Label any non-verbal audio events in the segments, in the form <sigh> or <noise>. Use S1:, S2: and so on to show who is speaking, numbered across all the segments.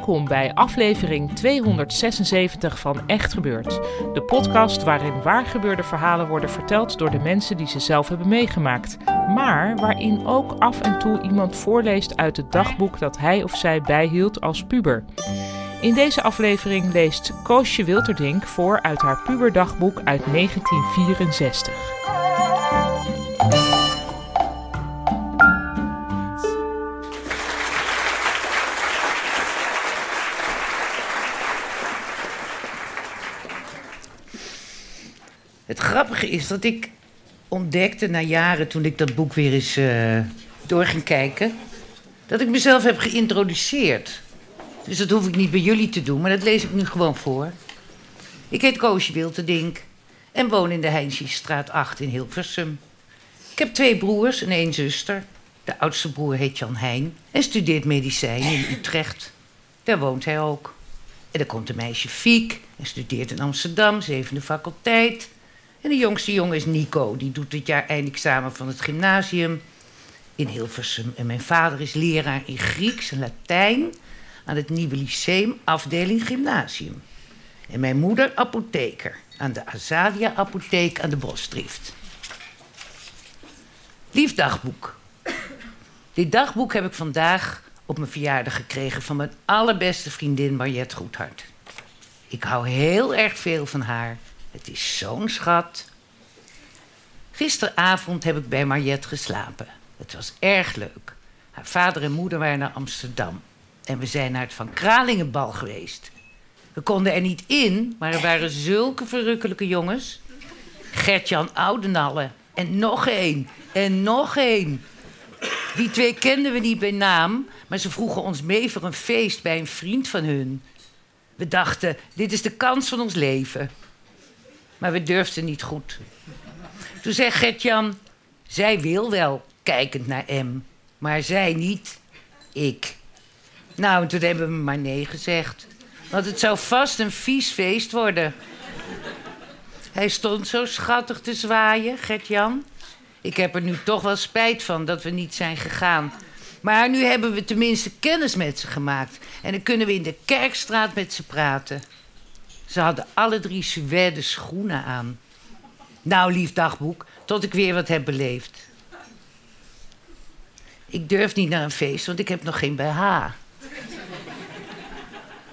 S1: Welkom bij aflevering 276 van Echt Gebeurd. De podcast waarin waargebeurde verhalen worden verteld door de mensen die ze zelf hebben meegemaakt. Maar waarin ook af en toe iemand voorleest uit het dagboek dat hij of zij bijhield als puber. In deze aflevering leest Koosje Wilterdink voor uit haar puberdagboek uit 1964.
S2: Grappige is dat ik ontdekte na jaren, toen ik dat boek weer eens uh, door ging kijken, dat ik mezelf heb geïntroduceerd. Dus dat hoef ik niet bij jullie te doen, maar dat lees ik nu gewoon voor. Ik heet Koosje Wilterdink en woon in de Heinsiestraat 8 in Hilversum. Ik heb twee broers en één zuster. De oudste broer heet Jan Heijn en studeert medicijn in Utrecht. Daar woont hij ook. En dan komt een meisje Fiek en studeert in Amsterdam, zevende faculteit. En de jongste jongen is Nico. Die doet dit jaar eindexamen van het gymnasium in Hilversum. En mijn vader is leraar in Grieks en Latijn aan het Nieuwe Lyceum, afdeling gymnasium. En mijn moeder apotheker aan de Azadia Apotheek aan de Bosdrift. Lief dagboek. Dit dagboek heb ik vandaag op mijn verjaardag gekregen van mijn allerbeste vriendin Mariette Goedhart. Ik hou heel erg veel van haar het is zo'n schat. Gisteravond heb ik bij Mariette geslapen. Het was erg leuk. Haar vader en moeder waren naar Amsterdam. En we zijn naar het Van Kralingenbal geweest. We konden er niet in, maar er waren zulke verrukkelijke jongens. Gertjan Oudenalle. En nog één. En nog één. Die twee kenden we niet bij naam, maar ze vroegen ons mee voor een feest bij een vriend van hun. We dachten, dit is de kans van ons leven. Maar we durfden niet goed. Toen zei Gertjan, zij wil wel, kijkend naar M. Maar zij niet, ik. Nou, en toen hebben we maar nee gezegd. Want het zou vast een vies feest worden. Hij stond zo schattig te zwaaien, Gert-Jan. Ik heb er nu toch wel spijt van dat we niet zijn gegaan. Maar nu hebben we tenminste kennis met ze gemaakt. En dan kunnen we in de kerkstraat met ze praten. Ze hadden alle drie suède schoenen aan. Nou, lief dagboek, tot ik weer wat heb beleefd. Ik durf niet naar een feest, want ik heb nog geen BH.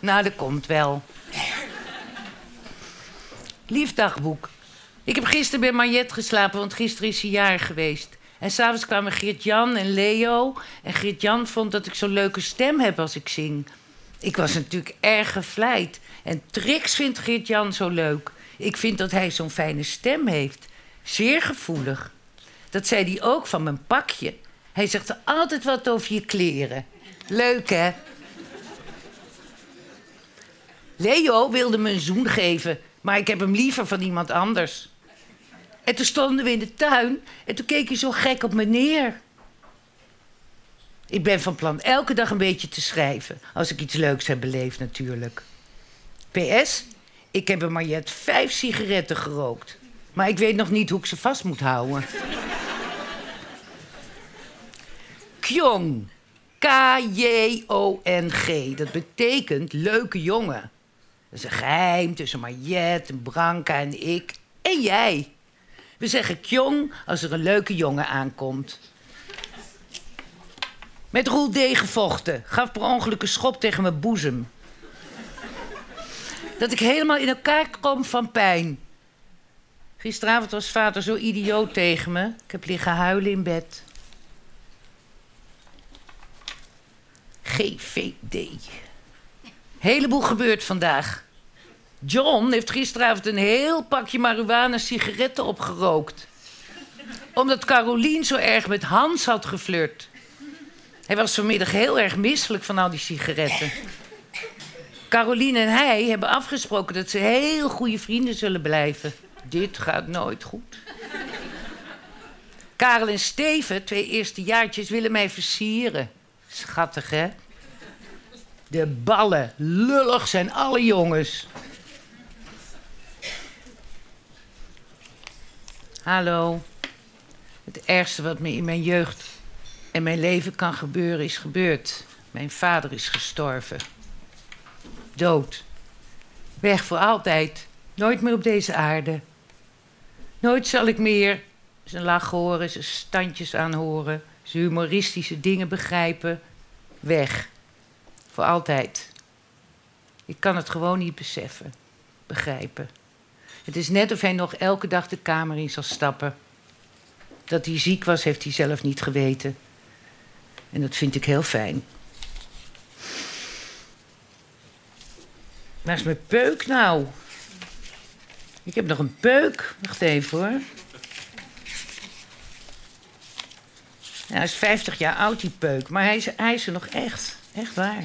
S2: nou, dat komt wel. Lief dagboek. Ik heb gisteren bij Mariette geslapen, want gisteren is ze jaar geweest. En s'avonds kwamen Geert-Jan en Leo. En Geert-Jan vond dat ik zo'n leuke stem heb als ik zing. Ik was natuurlijk erg gevleid. En Trix vindt Geert-Jan zo leuk. Ik vind dat hij zo'n fijne stem heeft. Zeer gevoelig. Dat zei hij ook van mijn pakje. Hij zegt altijd wat over je kleren. Leuk, hè? Leo wilde me een zoen geven, maar ik heb hem liever van iemand anders. En toen stonden we in de tuin en toen keek hij zo gek op me neer. Ik ben van plan elke dag een beetje te schrijven. Als ik iets leuks heb beleefd, natuurlijk. PS, ik heb een Mariette vijf sigaretten gerookt. Maar ik weet nog niet hoe ik ze vast moet houden. Kjong. K-J-O-N-G. Dat betekent leuke jongen. Dat is een geheim tussen Mariette, Branka en ik. En jij. We zeggen Kjong als er een leuke jongen aankomt. Met Roel D. gevochten. Gaf per ongeluk een schop tegen mijn boezem. Dat ik helemaal in elkaar kom van pijn. Gisteravond was vader zo idioot tegen me. Ik heb liggen huilen in bed. GVD. Heleboel gebeurt vandaag. John heeft gisteravond een heel pakje marihuana sigaretten opgerookt. Omdat Carolien zo erg met Hans had geflirt. Hij was vanmiddag heel erg misselijk van al die sigaretten. Caroline en hij hebben afgesproken dat ze heel goede vrienden zullen blijven. Dit gaat nooit goed. Karel en Steven, twee eerstejaartjes, willen mij versieren. Schattig, hè? De ballen. Lullig zijn alle jongens. Hallo. Het ergste wat me in mijn jeugd en mijn leven kan gebeuren is gebeurd. Mijn vader is gestorven. Dood. Weg voor altijd. Nooit meer op deze aarde. Nooit zal ik meer zijn lach horen, zijn standjes aanhoren, zijn humoristische dingen begrijpen. Weg. Voor altijd. Ik kan het gewoon niet beseffen, begrijpen. Het is net of hij nog elke dag de kamer in zal stappen. Dat hij ziek was, heeft hij zelf niet geweten. En dat vind ik heel fijn. Waar is mijn peuk nou? Ik heb nog een peuk. Wacht even hoor. Ja, hij is 50 jaar oud, die peuk. Maar hij is, hij is er nog echt. Echt waar.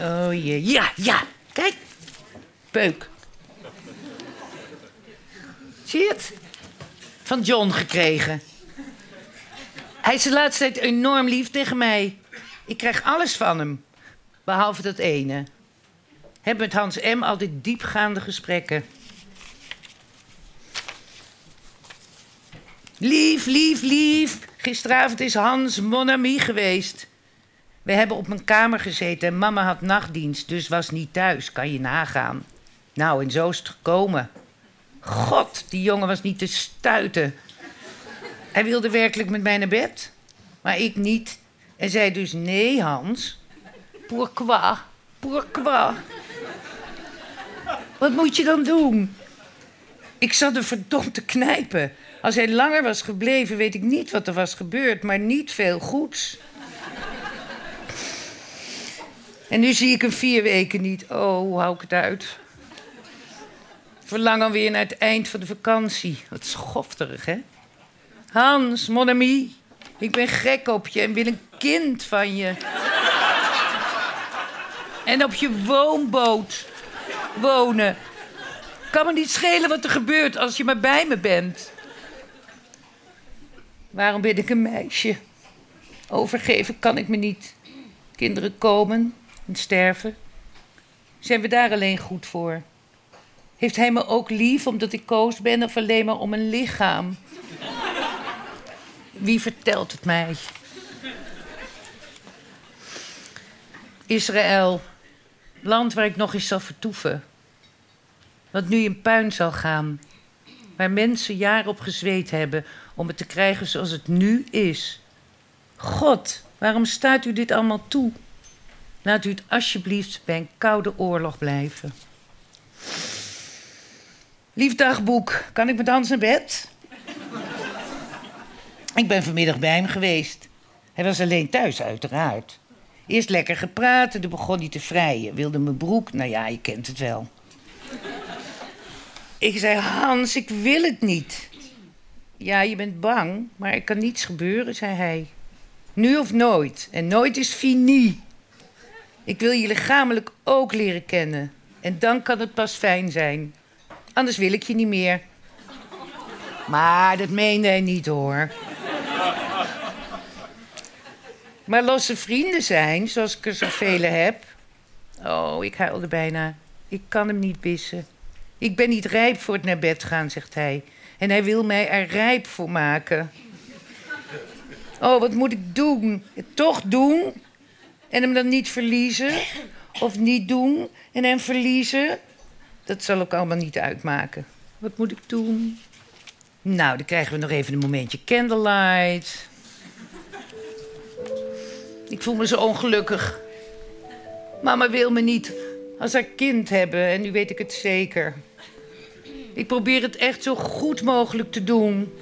S2: Oh jee. Ja, ja. Kijk. Peuk. Zie je het? Van John gekregen. Hij is de laatste tijd enorm lief tegen mij. Ik krijg alles van hem. Behalve dat ene. Heb met Hans M. altijd diepgaande gesprekken. Lief, lief, lief. Gisteravond is Hans mon ami geweest. We hebben op mijn kamer gezeten en mama had nachtdienst, dus was niet thuis. Kan je nagaan. Nou, en zo is het gekomen. God, die jongen was niet te stuiten. Hij wilde werkelijk met mij naar bed, maar ik niet. En zei dus: Nee, Hans. Pourquoi? Pourquoi? Wat moet je dan doen? Ik zat er verdomd te knijpen. Als hij langer was gebleven, weet ik niet wat er was gebeurd, maar niet veel goeds. En nu zie ik hem vier weken niet. Oh, hou ik het uit? Verlang alweer naar het eind van de vakantie. Wat schofterig, hè? Hans, mon ami, ik ben gek op je en wil een kind van je. En op je woonboot wonen. Kan me niet schelen wat er gebeurt als je maar bij me bent. Waarom ben ik een meisje? Overgeven kan ik me niet. Kinderen komen en sterven. Zijn we daar alleen goed voor? Heeft hij me ook lief omdat ik koos ben of alleen maar om een lichaam? Wie vertelt het mij? Israël, land waar ik nog eens zal vertoeven. Wat nu in puin zal gaan. Waar mensen jaren op gezweet hebben om het te krijgen zoals het nu is. God, waarom staat u dit allemaal toe? Laat u het alsjeblieft bij een koude oorlog blijven. Lief dagboek, kan ik met Hans naar bed? ik ben vanmiddag bij hem geweest. Hij was alleen thuis, uiteraard. Eerst lekker gepraat en toen begon hij te vrijen. Wilde mijn broek, nou ja, je kent het wel. ik zei, Hans, ik wil het niet. Ja, je bent bang, maar er kan niets gebeuren, zei hij. Nu of nooit. En nooit is fini. Ik wil je lichamelijk ook leren kennen. En dan kan het pas fijn zijn. Anders wil ik je niet meer. Maar dat meende hij niet hoor. Maar losse vrienden zijn, zoals ik er zoveel <clears throat> heb. Oh, ik huilde bijna. Ik kan hem niet bissen. Ik ben niet rijp voor het naar bed gaan, zegt hij. En hij wil mij er rijp voor maken. Oh, wat moet ik doen? Toch doen en hem dan niet verliezen? Of niet doen en hem verliezen? Dat zal ook allemaal niet uitmaken. Wat moet ik doen? Nou, dan krijgen we nog even een momentje candlelight. Ik voel me zo ongelukkig. Mama wil me niet als haar kind hebben en nu weet ik het zeker. Ik probeer het echt zo goed mogelijk te doen.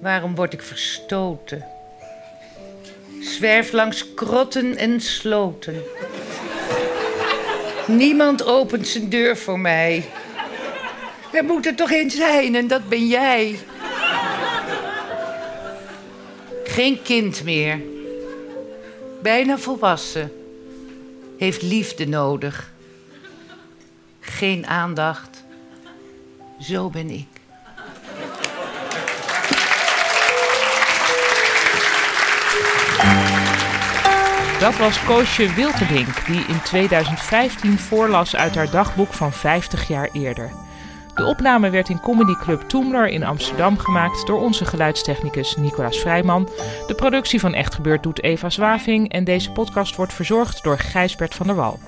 S2: Waarom word ik verstoten? Zwerf langs krotten en sloten. Niemand opent zijn deur voor mij. Er moet er toch één zijn en dat ben jij. Geen kind meer. Bijna volwassen. Heeft liefde nodig. Geen aandacht. Zo ben ik.
S1: Dat was Koosje Wilterdink, die in 2015 voorlas uit haar dagboek van 50 jaar eerder. De opname werd in Comedy Club Toemler in Amsterdam gemaakt door onze geluidstechnicus Nicolaas Vrijman. De productie van Echt Gebeurd doet Eva Zwaving en deze podcast wordt verzorgd door Gijsbert van der Wal.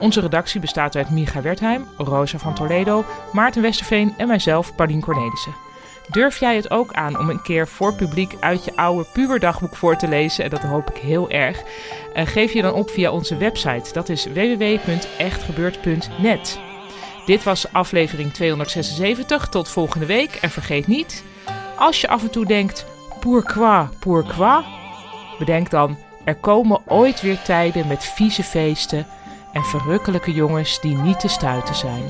S1: Onze redactie bestaat uit Micha Wertheim, Rosa van Toledo, Maarten Westerveen en mijzelf, Paulien Cornelissen. Durf jij het ook aan om een keer voor publiek uit je oude puberdagboek voor te lezen? En dat hoop ik heel erg. Uh, geef je dan op via onze website. Dat is www.echtgebeurd.net. Dit was aflevering 276. Tot volgende week. En vergeet niet, als je af en toe denkt: pourquoi, pourquoi? Bedenk dan: er komen ooit weer tijden met vieze feesten en verrukkelijke jongens die niet te stuiten zijn.